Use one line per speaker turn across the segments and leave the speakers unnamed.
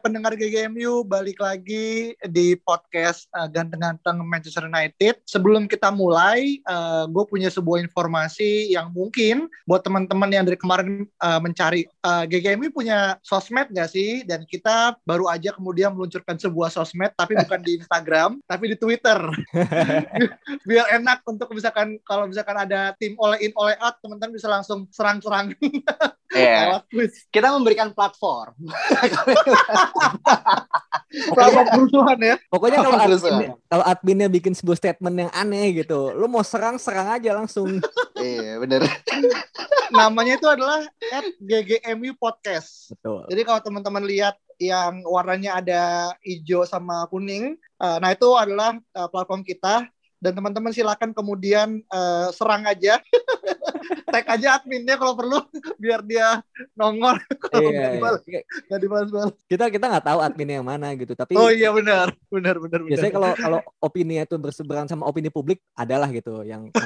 Pendengar GGMU, balik lagi di podcast uh, Ganteng-Ganteng Manchester United. Sebelum kita mulai, uh, gue punya sebuah informasi yang mungkin buat teman-teman yang dari kemarin uh, mencari uh, GGMU punya sosmed gak sih? Dan kita baru aja kemudian meluncurkan sebuah sosmed, tapi bukan di Instagram, tapi di Twitter. Biar enak untuk misalkan kalau misalkan ada tim oleh in oleh out, teman-teman bisa langsung serang-serang.
Iya. Kita memberikan platform.
Platform kerusuhan ya.
Pokoknya kalau admin, kalau adminnya bikin sebuah statement yang aneh gitu, lu mau serang serang aja langsung.
iya, bener.
Namanya itu adalah at GGMU Podcast.
Betul.
Jadi kalau teman-teman lihat yang warnanya ada hijau sama kuning, uh, nah itu adalah uh, platform kita dan teman-teman silakan kemudian uh, serang aja, tag aja adminnya kalau perlu biar dia nongol. Kalau nggak
Iya,
dibalas,
iya. Kita kita nggak tahu adminnya yang mana gitu, tapi
Oh iya benar, benar benar
biasanya kalau kalau opini itu berseberangan sama opini publik adalah gitu yang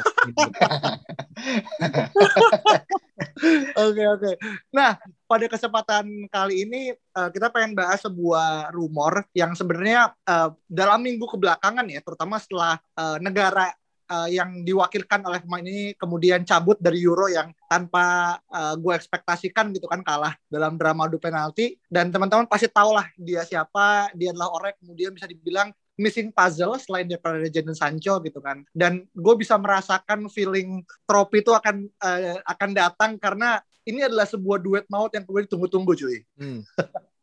Oke oke. Nah pada kesempatan kali ini uh, kita pengen bahas sebuah rumor yang sebenarnya uh, dalam minggu kebelakangan ya, terutama setelah uh, negara uh, yang diwakilkan oleh pemain ini kemudian cabut dari Euro yang tanpa uh, gue ekspektasikan gitu kan kalah dalam drama adu penalti. Dan teman-teman pasti tahu lah dia siapa dia adalah orang yang kemudian bisa dibilang missing puzzle selain daripada Jadon Sancho gitu kan. Dan gue bisa merasakan feeling trofi itu akan uh, akan datang karena ini adalah sebuah duet maut yang kemudian ditunggu-tunggu cuy
Hmm.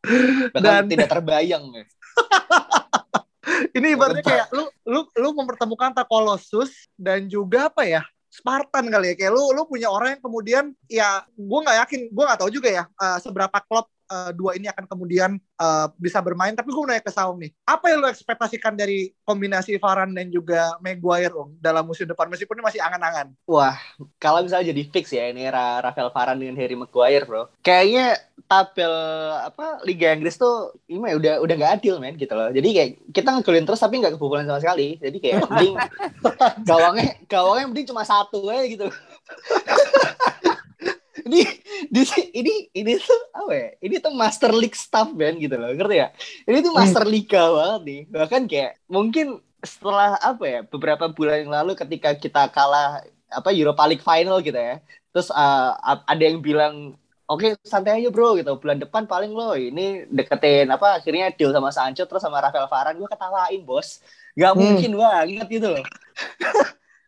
Dan-
tidak terbayang. ya.
ini ibaratnya kayak lu lu lu mempertemukan antara Colossus dan juga apa ya Spartan kali ya kayak lu lu punya orang yang kemudian ya gue nggak yakin gue nggak tahu juga ya uh, seberapa klub uh, dua ini akan kemudian uh, bisa bermain tapi gue nanya ke Saung nih apa yang lu ekspektasikan dari kombinasi Varane dan juga Maguire om dalam musim depan meskipun ini masih angan-angan
Wah, kalau misalnya jadi fix ya ini era Rafael Varane dengan Harry Maguire, bro. Kayaknya tabel apa Liga Inggris tuh ini udah udah nggak adil men gitu loh. Jadi kayak kita ngegolin terus tapi nggak kebobolan sama sekali. Jadi kayak mending gawangnya gawangnya mending cuma satu aja gitu. ini di ini ini tuh apa ya? Ini tuh Master League stuff Ben gitu loh, ngerti ya? Ini tuh Master Liga banget nih. Bahkan kayak mungkin setelah apa ya beberapa bulan yang lalu ketika kita kalah apa Europa League final gitu ya. Terus uh, ada yang bilang Oke santai aja bro gitu bulan depan paling lo ini deketin apa akhirnya deal sama Sancho terus sama Rafael Varane gue ketawain bos nggak
Hmm.
mungkin banget gitu loh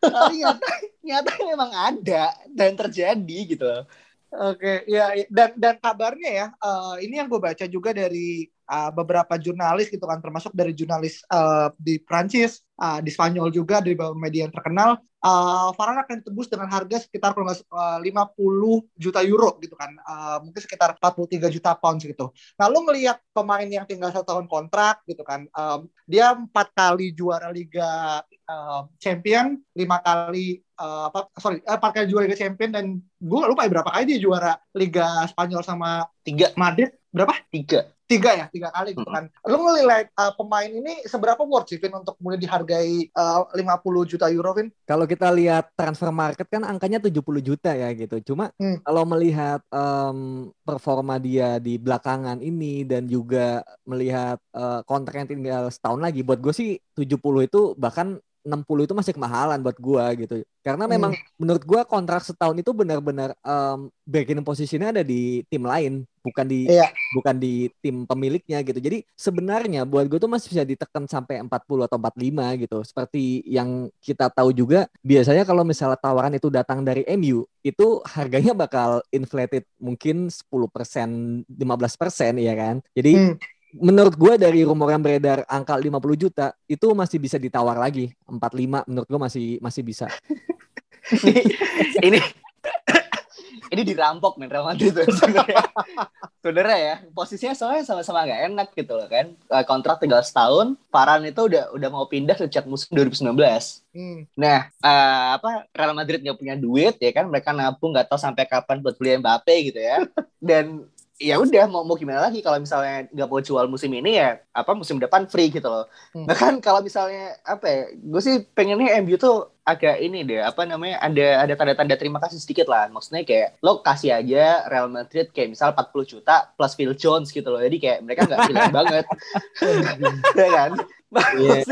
tapi nyata nyata memang ada dan terjadi gitu loh
Oke, ya ya. dan dan kabarnya ya, eh, ini yang gue baca juga dari eh, beberapa jurnalis gitu kan, termasuk dari jurnalis eh, di Prancis, eh, di Spanyol juga, dari beberapa media yang terkenal. eh Varane akan ditebus dengan harga sekitar nggak eh, 50 juta euro gitu kan, Eh, mungkin sekitar 43 juta pounds gitu. Nah, lu ngelihat pemain yang tinggal satu tahun kontrak gitu kan, eh, dia empat kali juara Liga eh, Champion, lima kali eh, apa sorry eh, empat kali juara Liga Champion dan gue gak lupa ya berapa kali dia juara Liga Spanyol sama
tiga.
Madrid? Berapa?
Tiga.
Tiga ya? Tiga kali gitu kan. Lu ngelihat uh, pemain ini seberapa worth sih Vin untuk kemudian dihargai uh, 50 juta euro Vin?
Kalau kita lihat transfer market kan angkanya 70 juta ya gitu. Cuma
Hmm.
kalau melihat em, performa dia di belakangan ini dan juga melihat eh, kontrak yang tinggal setahun lagi, buat gue sih 70 itu bahkan 60 itu masih kemahalan buat gua gitu. Karena memang menurut gua kontrak setahun itu benar-benar em, bargaining posisinya ada di tim lain, bukan di
Iya.
bukan di tim pemiliknya gitu. Jadi sebenarnya buat gue tuh masih bisa ditekan sampai 40 atau 45 gitu. Seperti yang kita tahu juga biasanya kalau misalnya tawaran itu datang dari MU itu harganya bakal inflated mungkin 10%, 15% ya kan. Jadi
Hmm.
Menurut gue dari rumor yang beredar angka 50 juta itu masih bisa ditawar lagi. 45 menurut gue masih masih bisa.
Ini ini ini dirampok men Real Madrid. Tuh sebenarnya. sebenarnya ya posisinya soalnya sama-sama gak enak gitu loh kan. Eh, kontrak tinggal setahun Varane itu udah udah mau pindah sejak musim 2019
Hmm.
nah eh, apa Real Madrid nggak punya duit ya kan mereka nabung nggak tahu sampai kapan buat beli Mbappe gitu ya. Dan ya udah mau mau gimana lagi kalau misalnya nggak mau jual musim ini ya apa musim depan free gitu loh
Hmm.
bahkan kalau misalnya apa ya gue sih pengennya MU tuh agak ini deh apa namanya ada ada tanda-tanda terima kasih sedikit lah maksudnya kayak lo kasih aja Real Madrid kayak misal 40 juta plus Phil Jones gitu loh jadi kayak mereka nggak hilang banget ya kan
Iya.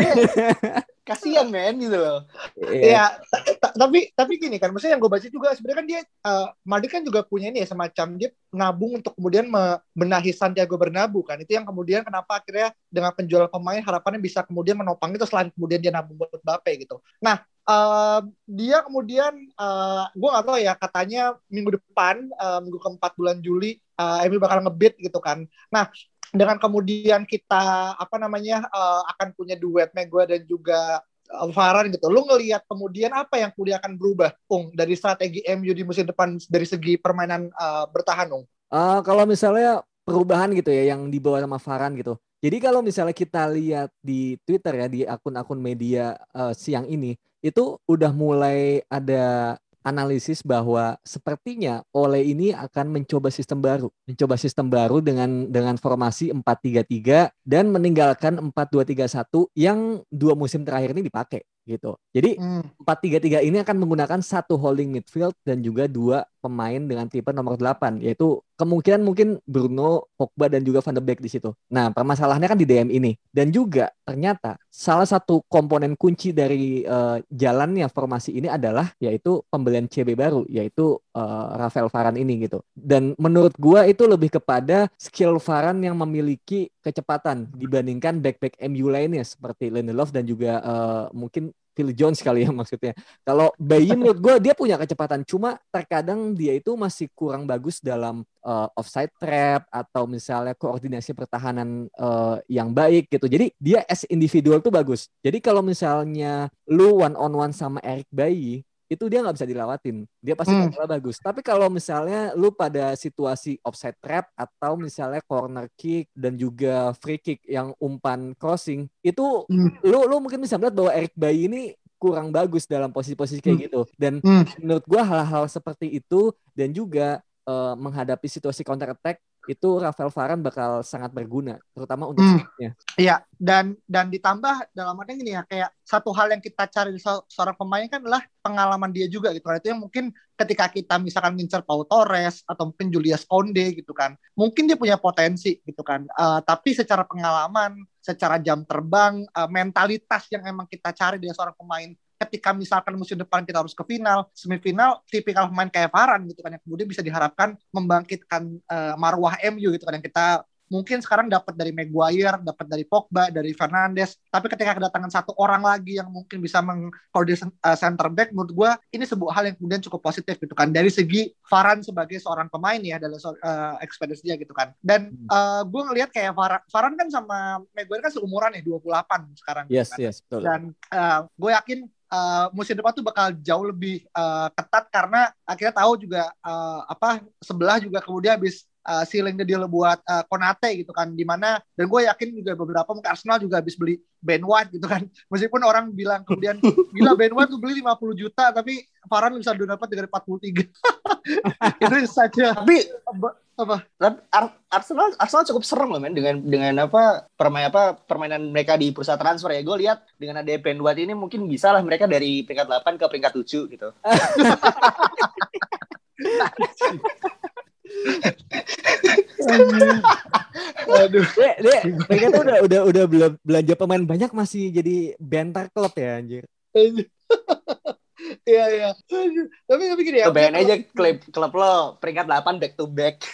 Kasihan men gitu loh
Iya.
Ta- tapi tapi gini kan, maksudnya yang gue baca juga sebenarnya kan dia eh, Madrid kan juga punya ini ya semacam dia nabung untuk kemudian membenahi Santiago Bernabeu kan. Itu yang kemudian kenapa akhirnya dengan penjualan pemain harapannya bisa kemudian menopang itu selain kemudian dia nabung buat Mbappe gitu. Nah, eh, dia kemudian eh, gue nggak tahu ya katanya minggu depan eh, minggu keempat bulan Juli eh, MU bakal ngebid gitu kan. Nah, dengan kemudian kita apa namanya eh, akan punya duet Maguire dan juga uh, Varane gitu. Lu ngelihat kemudian apa yang kemudian akan berubah, Ung, dari strategi MU di musim depan dari segi permainan uh, bertahan, Ung?
Eh, kalau misalnya perubahan gitu ya yang dibawa sama Farhan gitu. Jadi kalau misalnya kita lihat di Twitter ya di akun-akun media eh, siang ini itu udah mulai ada analisis bahwa sepertinya Ole ini akan mencoba sistem baru, mencoba sistem baru dengan dengan formasi 4-3-3 dan meninggalkan 4-2-3-1 yang dua musim terakhir ini dipakai gitu. Jadi
Hmm.
4-3-3 ini akan menggunakan satu holding midfield dan juga dua pemain dengan tipe nomor 8 yaitu kemungkinan mungkin Bruno, Pogba dan juga Van de Beek di situ. Nah, permasalahannya kan di DM ini dan juga ternyata salah satu komponen kunci dari eh, jalannya formasi ini adalah yaitu pembelian CB baru yaitu eh, Rafael Varane ini gitu. Dan menurut gua itu lebih kepada skill Varane yang memiliki kecepatan dibandingkan back-back MU lainnya seperti Lindelof dan juga eh, mungkin Phil Jones kali ya maksudnya. Kalau Bayi menurut gue dia punya kecepatan, cuma terkadang dia itu masih kurang bagus dalam uh, offside trap atau misalnya koordinasi pertahanan uh, yang baik gitu. Jadi dia as individual tuh bagus. Jadi kalau misalnya lu one on one sama Eric Bayi itu dia nggak bisa dilawatin. Dia pasti
Hmm.
bakal bagus. Tapi kalau misalnya lu pada situasi offside trap atau misalnya corner kick dan juga free kick yang umpan crossing itu
Hmm.
lu lu mungkin bisa melihat bahwa Eric Bayi ini kurang bagus dalam posisi-posisi kayak
Hmm.
gitu. Dan
Hmm.
menurut gua hal-hal seperti itu dan juga eh, menghadapi situasi counter attack itu Rafael Varane bakal sangat berguna, terutama untuk
Hmm. Iya, dan dan ditambah dalam artinya gini ya, kayak satu hal yang kita cari di se- seorang pemain kan adalah pengalaman dia juga gitu kan. Itu yang mungkin ketika kita misalkan ngincer Pau Torres atau mungkin Julius Konde gitu kan, mungkin dia punya potensi gitu kan. Eh, tapi secara pengalaman, secara jam terbang, eh, mentalitas yang emang kita cari dari seorang pemain ketika misalkan musim depan kita harus ke final, semifinal, tipikal pemain kayak Varane gitu kan yang kemudian bisa diharapkan membangkitkan eh, marwah MU gitu kan yang kita mungkin sekarang dapat dari Maguire, dapat dari Pogba, dari Fernandes. Tapi ketika kedatangan satu orang lagi yang mungkin bisa mengkoordinasi uh, center back, menurut gue ini sebuah hal yang kemudian cukup positif gitu kan. Dari segi Varane sebagai seorang pemain ya dalam uh, ekspedisi dia gitu kan. Dan uh, gue ngelihat kayak Varane, Varane kan sama Maguire kan seumuran ya 28 sekarang. gitu
Yes,
kan.
yes, betul.
Dan uh, gue yakin uh, musim depan tuh bakal jauh lebih uh, ketat karena akhirnya tahu juga uh, apa sebelah juga kemudian habis uh, ceiling the deal buat uh, Konate gitu kan. Di mana dan gue yakin juga beberapa mungkin Arsenal juga habis beli Ben White gitu kan. Meskipun orang bilang kemudian gila Ben White tuh beli 50 juta tapi Varane bisa dapat dengan 43 itu saja.
Tapi
apa?
Arsenal Arsenal cukup serem loh men dengan dengan apa permain apa permainan mereka di bursa transfer ya. Gue lihat dengan ada Ben White ini mungkin bisa lah mereka dari peringkat 8 ke peringkat 7 gitu.
Aduh.
Dek, dek, mereka tuh udah udah udah bela- belanja pemain banyak masih jadi bentar klub ya anjir.
Iya iya. Tapi tapi gini ya.
Lo bayangin aja klub klub lo peringkat 8 back to back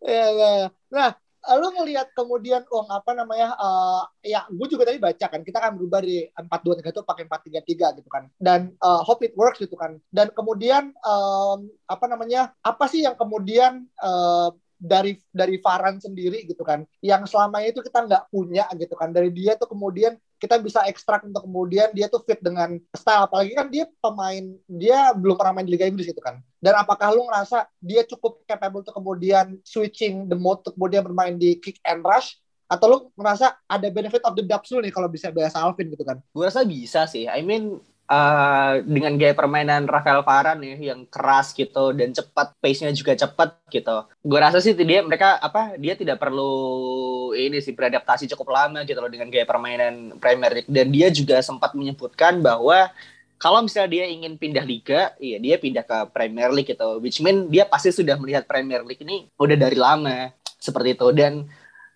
Iya, iya. Nah, lu ngelihat kemudian uang apa namanya eh, ya gue juga tadi baca kan kita kan berubah dari 423 itu pakai 433 gitu kan dan eh, hope it works gitu kan dan kemudian em, apa namanya apa sih yang kemudian eh, dari dari Varan sendiri gitu kan yang selama itu kita nggak punya gitu kan dari dia tuh kemudian kita bisa ekstrak untuk kemudian dia tuh fit dengan style. Apalagi kan dia pemain dia belum pernah main di Liga Inggris gitu kan. Dan apakah lu ngerasa dia cukup capable untuk kemudian switching the mode untuk kemudian bermain di kick and rush? Atau lu ngerasa ada benefit of the doubt nih kalau bisa bahasa Alvin gitu kan?
Gue rasa bisa sih. I mean uh, dengan gaya permainan Rafael Varane ya yang keras gitu dan cepat pace-nya juga cepat gitu. Gue rasa sih dia mereka apa dia tidak perlu ini sih beradaptasi cukup lama gitu loh dengan gaya permainan Premier League dan dia juga sempat menyebutkan bahwa kalau misalnya dia ingin pindah liga, iya dia pindah ke Premier League gitu. Which mean dia pasti sudah melihat Premier League ini udah dari lama seperti itu dan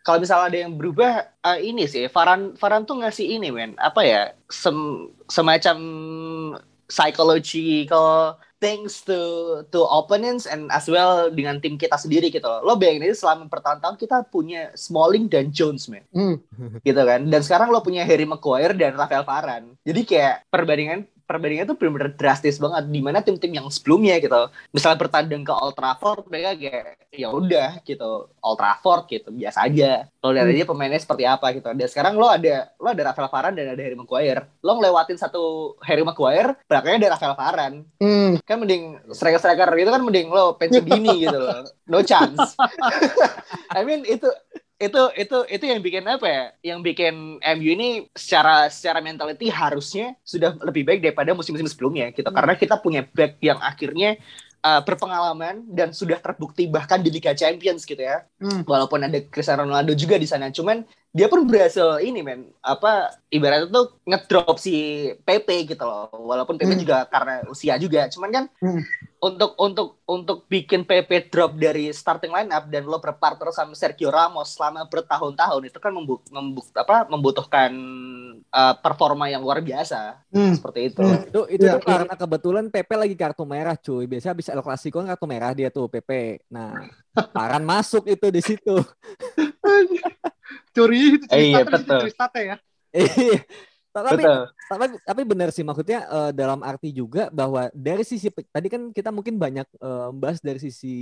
kalau misalnya ada yang berubah uh, ini sih Faran Faran tuh ngasih ini men apa ya sem, semacam psychological things to to opponents and as well dengan tim kita sendiri gitu loh. Lo bayangin ini selama bertahun-tahun kita punya Smalling dan Jones man. Hmm. gitu kan. Dan sekarang lo punya Harry Maguire dan Rafael Varane. Jadi kayak perbandingan perbandingannya tuh benar-benar drastis banget. Di mana tim-tim yang sebelumnya gitu misalnya bertanding ke Old Trafford mereka kayak ya udah gitu. Old Trafford gitu biasa aja. Lo lihat hmm. aja pemainnya seperti apa gitu. Dan sekarang lo ada lo ada Rafael Varane dan ada Harry Maguire. Lo ngelewatin satu Harry Maguire belakangnya ada Rafael Varane. Hmm. kan mending striker-striker gitu kan mending lo pensiun dini gitu loh. No chance. I mean itu itu itu itu yang bikin apa ya? Yang bikin MU ini secara secara mentality harusnya sudah lebih baik daripada musim-musim sebelumnya gitu. Hmm. Karena kita punya back yang akhirnya uh, berpengalaman dan sudah terbukti bahkan di Liga Champions gitu ya. Hmm. Walaupun ada Cristiano Ronaldo juga di sana, cuman dia pun berhasil ini men apa ibaratnya tuh ngedrop si PP gitu loh. Walaupun PP hmm. juga karena usia juga, cuman kan hmm untuk untuk untuk bikin PP drop dari starting line up dan lo berpartner sama Sergio Ramos selama bertahun-tahun itu kan membuk, membuk apa membutuhkan uh, performa yang luar biasa hmm. seperti itu. Hmm.
Itu itu ya, tuh ya. karena kebetulan PP lagi kartu merah cuy. Biasa bisa El Clasico kan kartu merah dia tuh PP. Nah, Paran masuk itu di situ.
Curi itu cerita, iya, betul. ya.
Iya tapi Betul. Tapi tapi benar sih maksudnya uh, dalam arti juga bahwa dari sisi tadi kan kita mungkin banyak uh, bahas dari sisi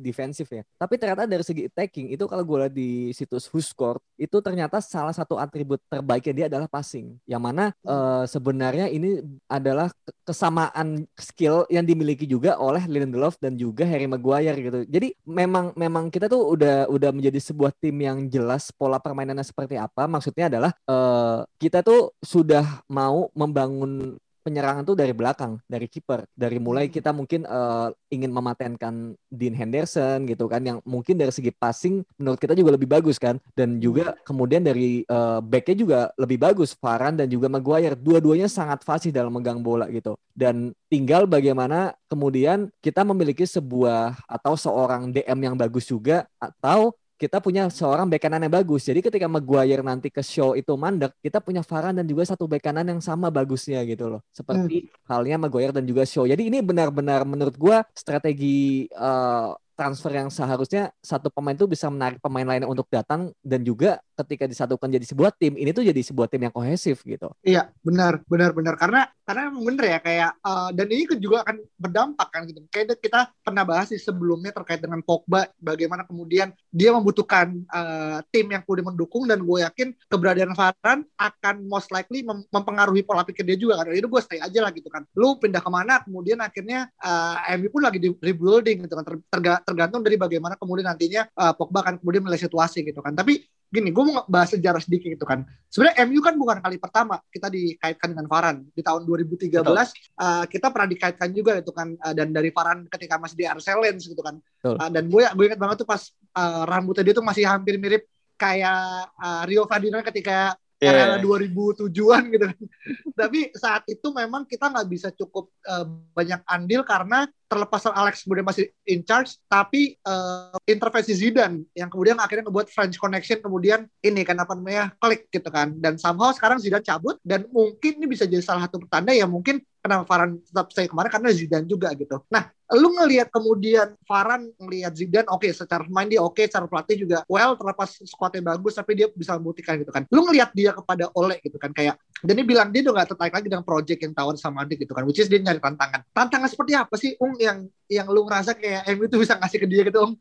defensif ya. Tapi ternyata dari segi attacking itu kalau gue lihat di situs Huskor itu ternyata salah satu atribut terbaiknya dia adalah passing. Yang mana uh, sebenarnya ini adalah kesamaan skill yang dimiliki juga oleh Lindelof dan juga Harry Maguire gitu. Jadi memang memang kita tuh udah udah menjadi sebuah tim yang jelas pola permainannya seperti apa. Maksudnya adalah uh, kita tuh sudah mau membangun penyerangan tuh dari belakang, dari kiper. Dari mulai hmm. kita mungkin uh, ingin mematenkan Dean Henderson gitu kan yang mungkin dari segi passing menurut kita juga lebih bagus kan dan juga hmm. kemudian dari uh, backnya juga lebih bagus Varane dan juga Maguire. Dua-duanya sangat fasih dalam megang bola gitu. Dan tinggal bagaimana kemudian kita memiliki sebuah atau seorang DM yang bagus juga atau kita punya seorang bek kanan yang bagus. Jadi ketika Maguire nanti ke show itu mandek, kita punya Varane dan juga satu bek kanan yang sama bagusnya gitu loh. Seperti hmm. halnya Maguire dan juga show. Jadi ini benar-benar menurut gua strategi uh, transfer yang seharusnya satu pemain itu bisa menarik pemain lainnya untuk datang dan juga ketika disatukan jadi sebuah tim ini tuh jadi sebuah tim yang kohesif gitu.
Iya benar benar benar karena karena bener ya kayak uh, dan ini juga akan berdampak kan gitu. Kayak kita pernah bahas sih sebelumnya terkait dengan Pogba bagaimana kemudian dia membutuhkan uh, tim yang kemudian mendukung dan gue yakin keberadaan Varane akan most likely mem mempengaruhi pola pikir dia juga kan. Itu gue stay aja lah gitu kan. Lu pindah ke mana kemudian akhirnya uh, MU pun lagi di rebuilding gitu kan. Ter tergantung dari bagaimana kemudian nantinya uh, Pogba akan kemudian melihat situasi gitu kan. Tapi gini, gue mau bahas sejarah sedikit gitu kan. Sebenarnya MU kan bukan kali pertama kita dikaitkan dengan Varan. Di tahun 2013 uh, kita pernah dikaitkan juga gitu kan uh, dan dari Varan ketika masih di Arsenal gitu kan. Uh, dan gue gue ingat banget tuh pas uh, rambutnya dia tuh masih hampir mirip kayak uh, Rio Ferdinand ketika yeah. era 2007-an gitu kan. Tapi saat itu memang kita nggak bisa cukup uh, banyak andil karena terlepas Alex kemudian masih in charge, tapi uh, intervensi Zidane yang kemudian akhirnya membuat French Connection kemudian ini kan apa namanya klik gitu kan. Dan somehow sekarang Zidane cabut dan mungkin ini bisa jadi salah satu pertanda ya mungkin kenapa Varane tetap stay kemarin karena Zidane juga gitu. Nah, lu ngelihat kemudian Varane ngelihat Zidane oke okay, secara main dia oke, okay, secara pelatih juga well terlepas skuadnya bagus tapi dia bisa membuktikan gitu kan. Lu ngelihat dia kepada Ole gitu kan kayak dan dia bilang dia udah gak tertarik lagi dengan project yang tawar sama Madrid gitu kan which is dia nyari tantangan. Tantangan seperti apa sih Ung yang yang lu ngerasa kayak MU itu bisa ngasih ke dia gitu Ung?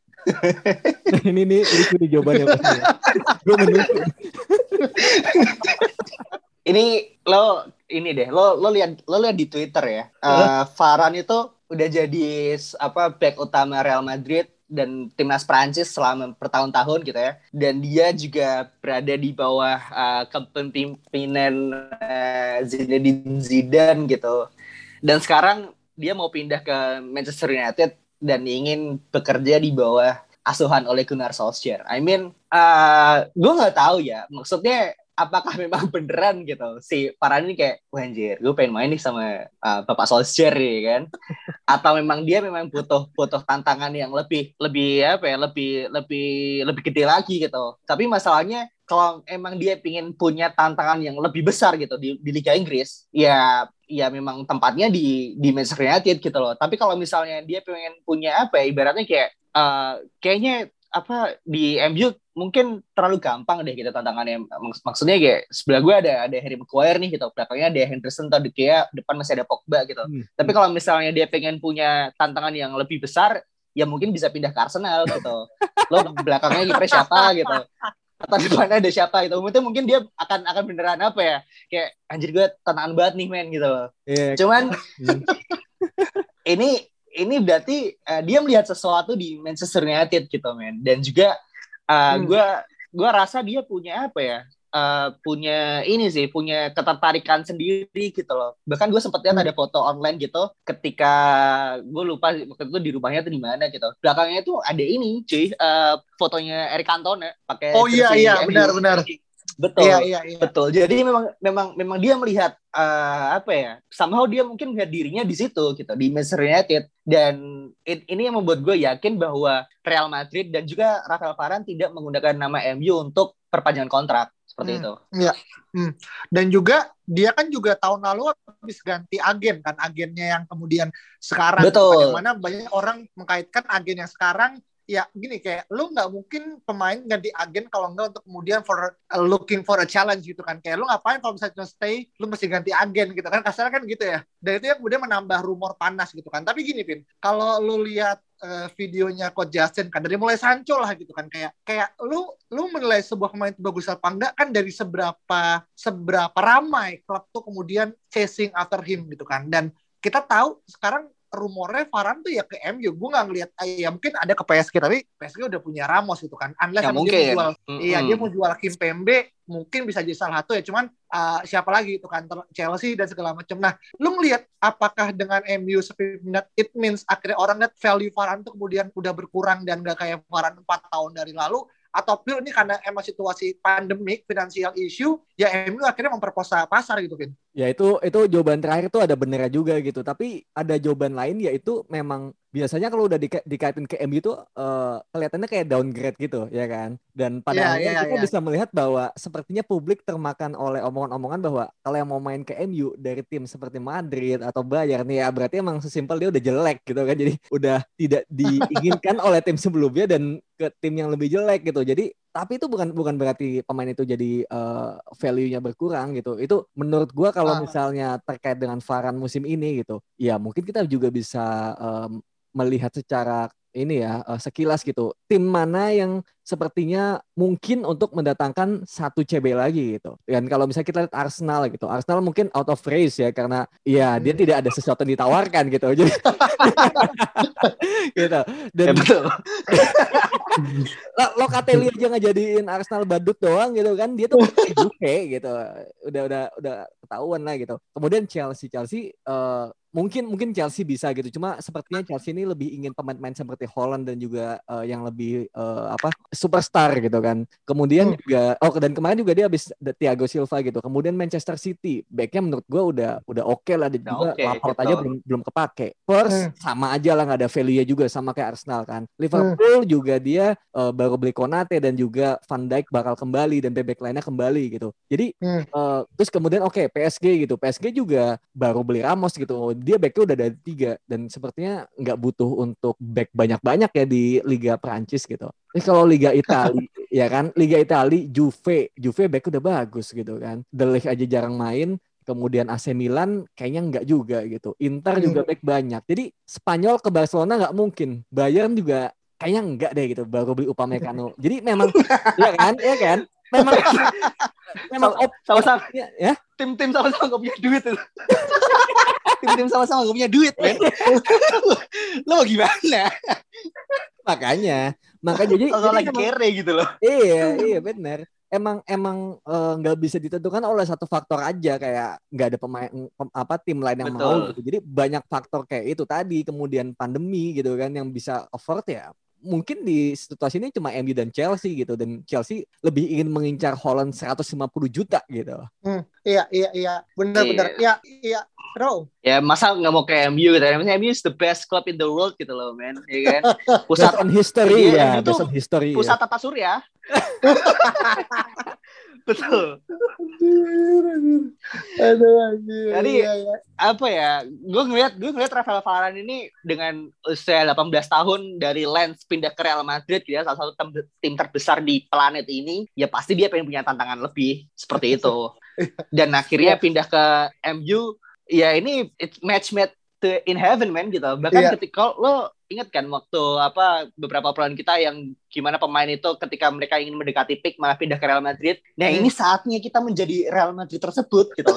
ini nih ini jawabannya pasti. Gue menunggu.
ini lo ini deh lo lo lihat lo lihat di Twitter ya. Uh, Varane itu udah jadi apa back utama Real Madrid dan timnas Prancis selama bertahun-tahun gitu ya. Dan dia juga berada di bawah uh, kepemimpinan uh, Zinedine Zidane gitu. Dan sekarang dia mau pindah ke Manchester United dan ingin bekerja di bawah asuhan oleh Gunnar Solskjaer. I mean, uh, gue nggak tahu ya. Maksudnya apakah memang beneran gitu? Si Farhan ini kayak wah anjir gue pengen main nih sama uh, Bapak Solskjaer ya kan? Atau memang dia memang butuh butuh tantangan yang lebih lebih apa ya lebih lebih lebih gede lagi gitu. Tapi masalahnya kalau emang dia ingin punya tantangan yang lebih besar gitu di, di Liga Inggris ya ya memang tempatnya di di Manchester United gitu loh. Tapi kalau misalnya dia pengen punya apa ya ibaratnya kayak uh, kayaknya apa di MU mungkin terlalu gampang deh gitu tantangannya Maks maksudnya kayak sebelah gue ada ada Harry Maguire nih gitu belakangnya ada Henderson atau De Gea depan masih ada Pogba gitu hmm. tapi kalau misalnya dia pengen punya tantangan yang lebih besar ya mungkin bisa pindah ke Arsenal gitu lo belakangnya kiper siapa gitu atau depannya ada siapa gitu mungkin mungkin dia akan akan beneran apa ya kayak anjir gue tantangan banget nih men gitu loh yeah. cuman hmm. ini ini berarti uh, dia melihat sesuatu di Manchester United gitu men. Dan juga uh, hmm. gue gue rasa dia punya apa ya uh, punya ini sih punya ketertarikan sendiri gitu loh. Bahkan gue sempet lihat hmm. ada foto online gitu ketika gue lupa waktu itu di rumahnya tuh di mana gitu. Belakangnya tuh ada ini cuy uh, fotonya Eric Cantona pakai
oh iya iya benar benar
Betul. Iya, iya, iya. Betul. Jadi memang memang memang dia melihat uh, apa ya? Somehow dia mungkin melihat dirinya di situ gitu, di Manchester United dan it, ini yang membuat gue yakin bahwa Real Madrid dan juga Rafael Varane tidak menggunakan nama MU untuk perpanjangan kontrak seperti
hmm,
itu.
Iya. Hmm. Dan juga dia kan juga tahun lalu habis ganti agen kan agennya yang kemudian sekarang
Betul.
bagaimana banyak orang mengkaitkan agen yang sekarang ya gini kayak lu nggak mungkin pemain ganti agen kalau nggak untuk kemudian for uh, looking for a challenge gitu kan. Kayak lu ngapain kalau misalnya stay lu mesti ganti agen gitu kan. Kasarnya kan gitu ya. Dan itu yang kemudian menambah rumor panas gitu kan. Tapi gini Vin kalau lu lihat uh, videonya Coach Justin kan dari mulai Sancho lah gitu kan. Kayak kayak lu lu menilai sebuah pemain itu bagus apa enggak kan dari seberapa seberapa ramai klub tuh kemudian chasing after him gitu kan. Dan kita tahu sekarang rumornya Varane tuh ya ke MU. Gue nggak ngeliat, eh, ya mungkin ada ke PSG tapi PSG udah punya Ramos gitu kan. Unless
ya, mungkin.
dia mau jual, mm-hmm. iya dia mau jual Kim Pembe, mungkin bisa jadi salah satu ya. Cuman uh, siapa lagi itu kan Chelsea dan segala macam. Nah, lu ngeliat apakah dengan MU seperti it means akhirnya orang lihat value Varane tuh kemudian udah berkurang dan gak kayak Varane 4 tahun dari lalu atau pure ini karena emang situasi pandemik, financial issue, ya MU akhirnya memperkosa pasar gitu, Vin.
Ya itu itu jawaban terakhir itu ada benernya juga gitu. Tapi ada jawaban lain yaitu memang biasanya kalau udah di, dikaitin ke MU itu uh, kelihatannya kayak downgrade gitu ya kan. Dan pada yeah, akhirnya yeah, kita yeah. bisa melihat bahwa sepertinya publik termakan oleh omongan-omongan bahwa kalau yang mau main ke MU dari tim seperti Madrid atau Bayern nih ya berarti emang sesimpel dia udah jelek gitu kan. Jadi udah tidak diinginkan oleh tim sebelumnya dan ke tim yang lebih jelek gitu. Jadi tapi itu bukan bukan berarti pemain itu jadi uh, value-nya berkurang gitu. Itu menurut gua kalau misalnya terkait dengan Varan musim ini gitu, ya mungkin kita juga bisa um, melihat secara ini ya uh, sekilas gitu. Tim mana yang sepertinya mungkin untuk mendatangkan satu CB lagi gitu. Dan kalau misalnya kita lihat Arsenal gitu Arsenal mungkin out of race ya karena ya dia tidak ada sesuatu yang ditawarkan gitu. Jadi gitu. Dan ya, betul. Lo Kateli aja ngejadiin Arsenal badut doang gitu kan dia tuh UK gitu. Udah udah udah ketahuan lah gitu. Kemudian Chelsea Chelsea uh, mungkin mungkin Chelsea bisa gitu. Cuma sepertinya Chelsea ini lebih ingin pemain-pemain seperti Holland dan juga uh, yang lebih uh, apa superstar gitu kan. Kemudian hmm. juga oh dan kemarin juga dia habis Thiago Silva gitu. Kemudian Manchester City backnya menurut gue udah udah oke okay lah dan juga okay, Laporte gitu. aja belum belum kepake. Spurs hmm. sama aja lah nggak ada value juga sama kayak Arsenal kan. Liverpool hmm. juga dia uh, baru beli Konate dan juga Van Dijk bakal kembali dan bebek lainnya kembali gitu. Jadi hmm. uh, terus kemudian oke okay, PSG gitu. PSG juga baru beli Ramos gitu. Dia backnya udah ada tiga dan sepertinya nggak butuh untuk back banyak-banyak ya di Liga Prancis gitu. Ini kalau Liga Italia ya kan, Liga Italia Juve, Juve back udah bagus gitu kan. The aja jarang main, kemudian AC Milan kayaknya nggak juga gitu. Inter juga back banyak. Jadi Spanyol ke Barcelona nggak mungkin. Bayern juga kayaknya enggak deh gitu baru beli Upamecano. Jadi memang ya kan, ya kan? Memang memang
sama-sama ya. Tim-tim sama-sama nggak punya duit itu. Tim-tim sama-sama nggak punya duit, men. Lo gimana?
Makanya, makanya jadi,
kalau lagi kere gitu loh.
Iya, iya benar emang emang eh, nggak uh, bisa ditentukan oleh satu faktor aja kayak nggak ada pemain pem, apa tim lain yang Betul. mau gitu. Jadi banyak faktor kayak itu tadi kemudian pandemi gitu kan yang bisa afford ya mungkin di situasi ini cuma MU dan Chelsea gitu dan Chelsea lebih ingin mengincar Holland 150 juta gitu.
Hmm, iya iya iya benar-benar iya iya Bro.
Ya masa nggak mau ke MU gitu. Maksudnya MU is the best club in the world gitu loh, man. Ya kan?
Pusat history ya,
itu history. Pusat ya. tata surya. Betul. Aduh, Jadi iya, iya. apa ya? Gue ngeliat gue ngeliat Rafael Varane ini dengan usia 18 tahun dari Lens pindah ke Real Madrid ya salah satu tim terbesar di planet ini, ya pasti dia pengen punya tantangan lebih seperti itu. Dan akhirnya yeah. pindah ke MU, ya ini match made in heaven man gitu. Bahkan yeah. ketika lo ingat kan waktu apa beberapa peran kita yang gimana pemain itu ketika mereka ingin mendekati peak malah pindah ke Real Madrid. Nah, hmm. ini saatnya kita menjadi Real Madrid tersebut gitu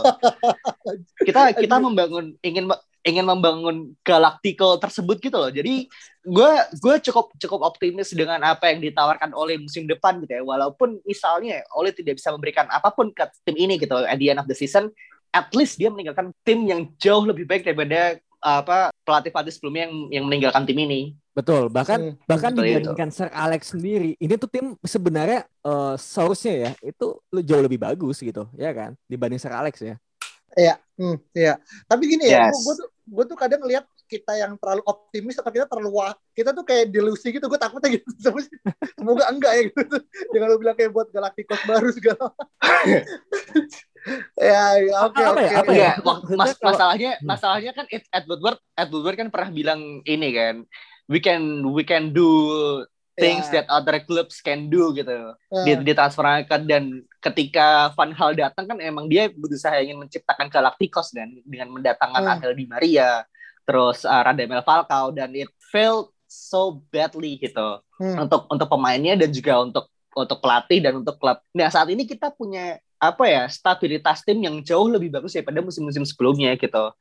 kita kita membangun ingin ingin membangun Galactical tersebut gitu loh. Jadi gue gue cukup cukup optimis dengan apa yang ditawarkan oleh musim depan gitu ya. Walaupun misalnya oleh tidak bisa memberikan apa pun ke tim ini gitu at the end of the season, at least dia meninggalkan tim yang jauh lebih baik daripada apa pelatih-pelatih sebelumnya yang yang meninggalkan tim ini.
Betul, bahkan hmm, bahkan dibandingkan itu. Sir Alex sendiri, ini tuh tim sebenarnya uh, source-nya ya itu jauh lebih bagus gitu, ya kan, dibanding Sir Alex ya.
Iya, hmm, iya. Tapi gini ya, yes. ya, gue tuh gue tuh kadang ngelihat kita yang terlalu optimis atau kita terlalu wah, kita tuh kayak delusi gitu. Gue takutnya gitu. Semoga enggak ya gitu. Jangan lu bilang kayak buat Galacticos baru segala. ya, ya oke okay, oke.
Okay, ya, mas, masalahnya hmm. masalahnya kan Ed Woodward Ed Woodward kan pernah bilang ini kan we can we can do things yeah. that other clubs can do gitu yeah. di, di transferkan dan ketika Van Hal datang kan emang dia berusaha ingin menciptakan Galacticos dan dengan mendatangkan yeah. Angel Di Maria terus uh, Radamel Falcao dan it failed so badly gitu hmm. untuk untuk pemainnya dan juga untuk untuk pelatih dan untuk klub. Nah saat ini kita punya apa ya stabilitas tim yang jauh lebih bagus daripada musim-musim sebelumnya gitu.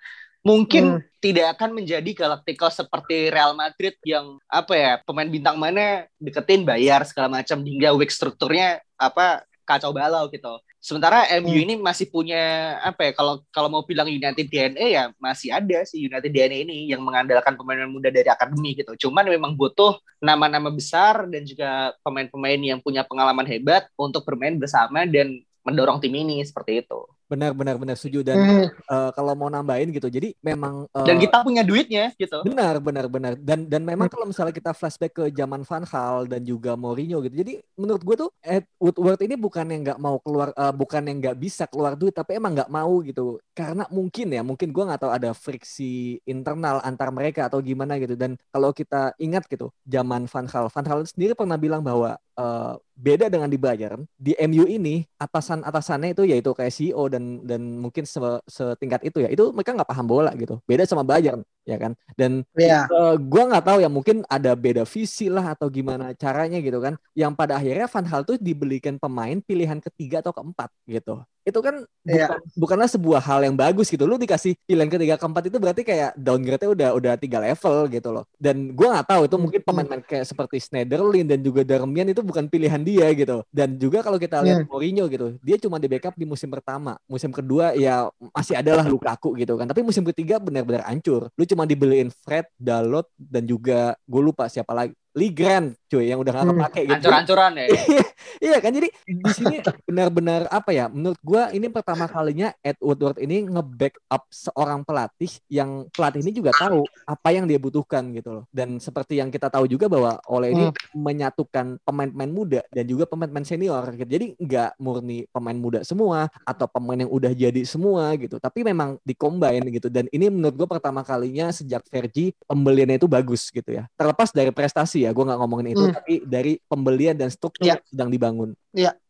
Mungkin hmm. tidak akan menjadi Galacticos seperti Real Madrid yang apa ya pemain bintang mana deketin bayar segala macam hingga weak strukturnya apa kacau balau gitu. Sementara MU hmm. ini masih punya apa ya kalau kalau mau bilang United DNA ya masih ada sih United DNA ini yang mengandalkan pemain muda dari akademi gitu. Cuman memang butuh nama-nama besar dan juga pemain-pemain yang punya pengalaman hebat untuk bermain bersama dan mendorong tim ini seperti itu.
Benar benar benar setuju dan hmm. uh, kalau mau nambahin gitu. Jadi memang
uh, Dan kita punya duitnya gitu.
Benar benar benar. Dan dan memang hmm. kalau misalnya kita flashback ke zaman Van Gaal dan juga Mourinho gitu. Jadi menurut gue tuh Ed Woodward ini bukan yang nggak mau keluar uh, bukan yang nggak bisa keluar duit tapi emang nggak mau gitu. Karena mungkin ya, mungkin gue nggak tahu ada friksi internal antar mereka atau gimana gitu. Dan kalau kita ingat gitu, zaman Van Gaal, Van Gaal sendiri pernah bilang bahwa uh, beda dengan di Bayern di MU ini atasan atasannya itu yaitu kayak CEO dan dan mungkin setingkat itu ya itu mereka nggak paham bola gitu. Beda sama Bayern ya kan? Dan
Iya.
eh, gua nggak tahu ya mungkin ada beda visi lah atau gimana caranya gitu kan. Yang pada akhirnya Van Hal tuh dibelikan pemain pilihan ketiga atau keempat gitu. Itu kan bukan, bukanlah sebuah hal yang bagus gitu. Lu dikasih pilihan ketiga keempat itu berarti kayak downgrade-nya udah udah tiga level gitu loh. Dan gua nggak tahu itu
Hmm,
mungkin pemain-pemain kayak seperti Schneiderlin dan juga Darmian itu bukan pilihan dia gitu. Dan juga kalau kita lihat
Hmm.
Mourinho gitu dia cuma di backup di musim pertama. Musim kedua ya masih adalah Lukaku gitu kan. Tapi musim ketiga benar-benar hancur. Lu cuma dibeliin Fred Dalot dan juga gue lupa siapa lagi Lee Grant cuy yang udah gak
Hmm.
kepake gitu.
Ancur-ancuran ya.
iya kan? Jadi di sini benar-benar apa ya? Menurut gua ini pertama kalinya Ed Woodward ini nge-backup seorang pelatih yang pelatih ini juga tahu apa yang dia butuhkan gitu loh. Dan seperti yang kita tahu juga bahwa Ole ini menyatukan pemain-pemain muda dan juga pemain-pemain senior gitu. jadi nggak murni pemain muda semua atau pemain yang udah jadi semua gitu. Tapi memang dicombine gitu. Dan ini menurut gua pertama kalinya sejak Fergie pembeliannya itu bagus gitu ya. Terlepas dari prestasi ya gua nggak ngomongin itu
Hmm.
tapi dari pembelian dan struktur
Iya.
yang sedang dibangun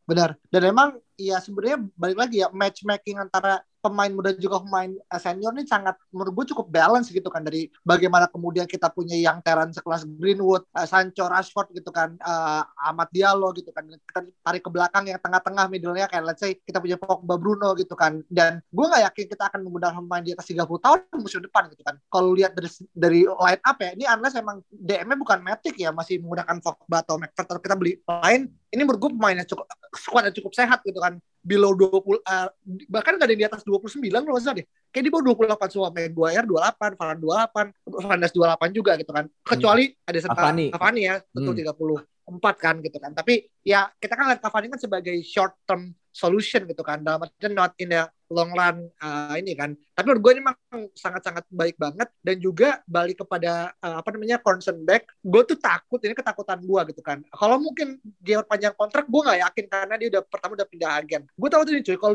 Benar. Dan emang ya sebenarnya balik lagi ya matchmaking antara pemain muda juga pemain eh, senior ini sangat menurut gue cukup balance gitu kan dari bagaimana kemudian kita punya yang teran sekelas Greenwood, eh, Sancho, Rashford gitu kan, eh, Ahmad Diallo gitu kan. Kita tarik ke belakang yang tengah-tengah middle-nya kayak let's say kita punya Pogba Bruno gitu kan. Dan gue nggak yakin kita akan menggunakan pemain di atas 30 tahun musim depan gitu kan. Kalau lihat dari dari line up ya, ini unless emang DM-nya bukan Matic ya, masih menggunakan Pogba atau atau kita beli lain ini menurut gue pemainnya cukup squad yang cukup sehat gitu kan below 20 eh, bahkan gak ada yang di atas 29 kalau nggak salah deh. Kayak di bawah 28 semua Maguire 28 Varane 28 Fernandes 28 juga gitu kan. Kecuali ada
Cavani.
Cavani ya tentu
Hmm.
34 kan gitu kan. Tapi ya kita kan lihat Cavani kan sebagai short term solution gitu kan. Dalam artian not in the long run uh, ini kan. Tapi menurut gue ini memang sangat-sangat baik banget. Dan juga balik kepada uh, apa namanya concern back gue tuh takut ini ketakutan gue gitu kan. Kalau mungkin dia panjang kontrak gue nggak yakin karena dia udah pertama udah pindah agen. Gue tahu tuh nih cuy kalau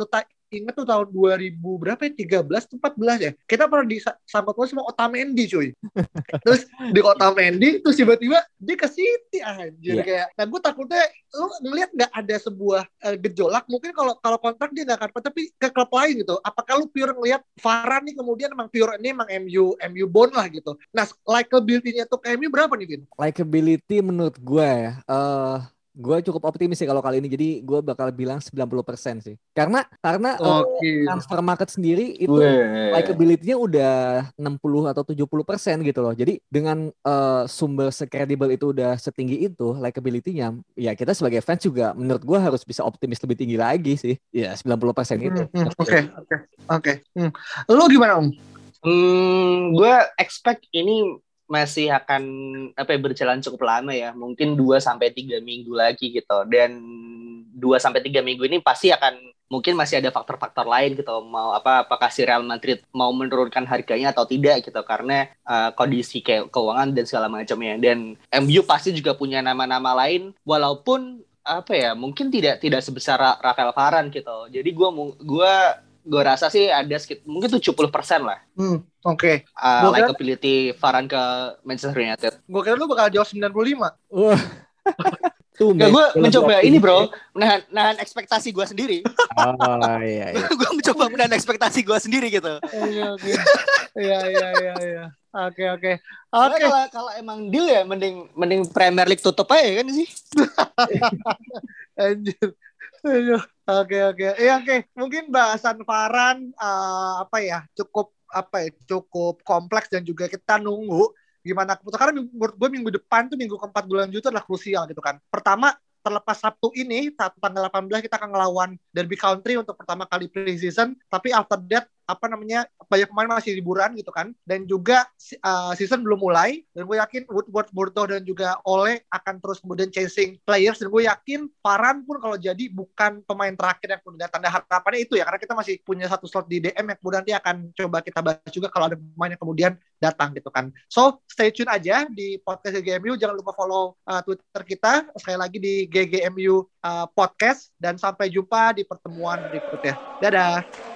inget tuh tahun 2000 berapa ya? 13 tuh 14 ya? Kita pernah disambut sama Otamendi cuy. Terus di Otamendi terus tiba-tiba dia ke City anjir.
Iya.
kayak nah gue takutnya lu ngelihat nggak ada sebuah eh, gejolak? Mungkin kalau kalau kontrak dia nggak akan tapi ke klub lain gitu. Apakah lu pure ngelihat Varane nih kemudian emang pure ini emang MU MU bond lah gitu. Nah likability-nya tuh ke MU berapa nih Vin?
likability menurut gue ya eh gue cukup optimis sih kalau kali ini jadi gue bakal bilang 90% sih karena karena eh,
Oke.
transfer market sendiri itu likability-nya udah 60 atau 70% gitu loh. Jadi dengan eh, sumber sekredibel itu udah setinggi itu likability-nya, ya kita sebagai fans juga menurut gua harus bisa optimis lebih tinggi lagi sih. Ya 90% itu.
Hmm, hmm, Oke, oke, oke. Hmm. Lu gimana Om?
Hmm, gue expect ini masih akan apa ya, berjalan cukup lama ya, mungkin 2 sampai 3 minggu lagi gitu. Dan 2 sampai 3 minggu ini pasti akan mungkin masih ada faktor-faktor lain gitu. Mau apa apakah si Real Madrid mau menurunkan harganya atau tidak gitu karena uh, kondisi kayak keuangan dan segala macamnya. Dan MU pasti juga punya nama-nama lain walaupun apa ya, mungkin tidak tidak sebesar Ra- Rafael Varane gitu. Jadi mu- gua gue rasa sih ada sekitar mungkin 70% lah
Hmm, oke.
uh,
Gua kira-
likability Varane ke Manchester United.
Gue kira lu bakal jawab 95.
Wah. Tuh,
Nggak, gue
men,
mencoba ini bro, menahan, nahan ekspektasi gue sendiri.
Oh iya iya.
gue mencoba menahan ekspektasi gue sendiri gitu.
Oke. Iya, iya, iya, iya. Oke, oke. Oke.
Kalau kalau emang deal ya mending mending Premier League tutup aja kan sih.
Anjir. Oke oke. Iya oke. Mungkin bahasan Varan eh, apa ya cukup apa ya cukup kompleks dan juga kita nunggu gimana keputusan karena menurut gue minggu depan tuh minggu keempat bulan itu adalah krusial gitu kan. Pertama terlepas Sabtu ini, Sabtu tanggal 18 kita akan ngelawan Derby Country untuk pertama kali pre-season. Tapi after that, apa namanya, banyak pemain masih liburan gitu kan. Dan juga uh, season belum mulai. Dan gue yakin Woodward, Murto, dan juga Ole akan terus kemudian chasing players. Dan gue yakin Paran pun kalau jadi bukan pemain terakhir yang kemudian tanda harapannya itu ya. Karena kita masih punya satu slot di DM yang kemudian nanti akan coba kita bahas juga kalau ada pemain yang kemudian datang gitu kan. So, stay tune aja di podcast GGMU. Jangan lupa follow uh, Twitter kita. Sekali lagi di GGMU uh, Podcast. Dan sampai jumpa di pertemuan berikutnya. Dadah.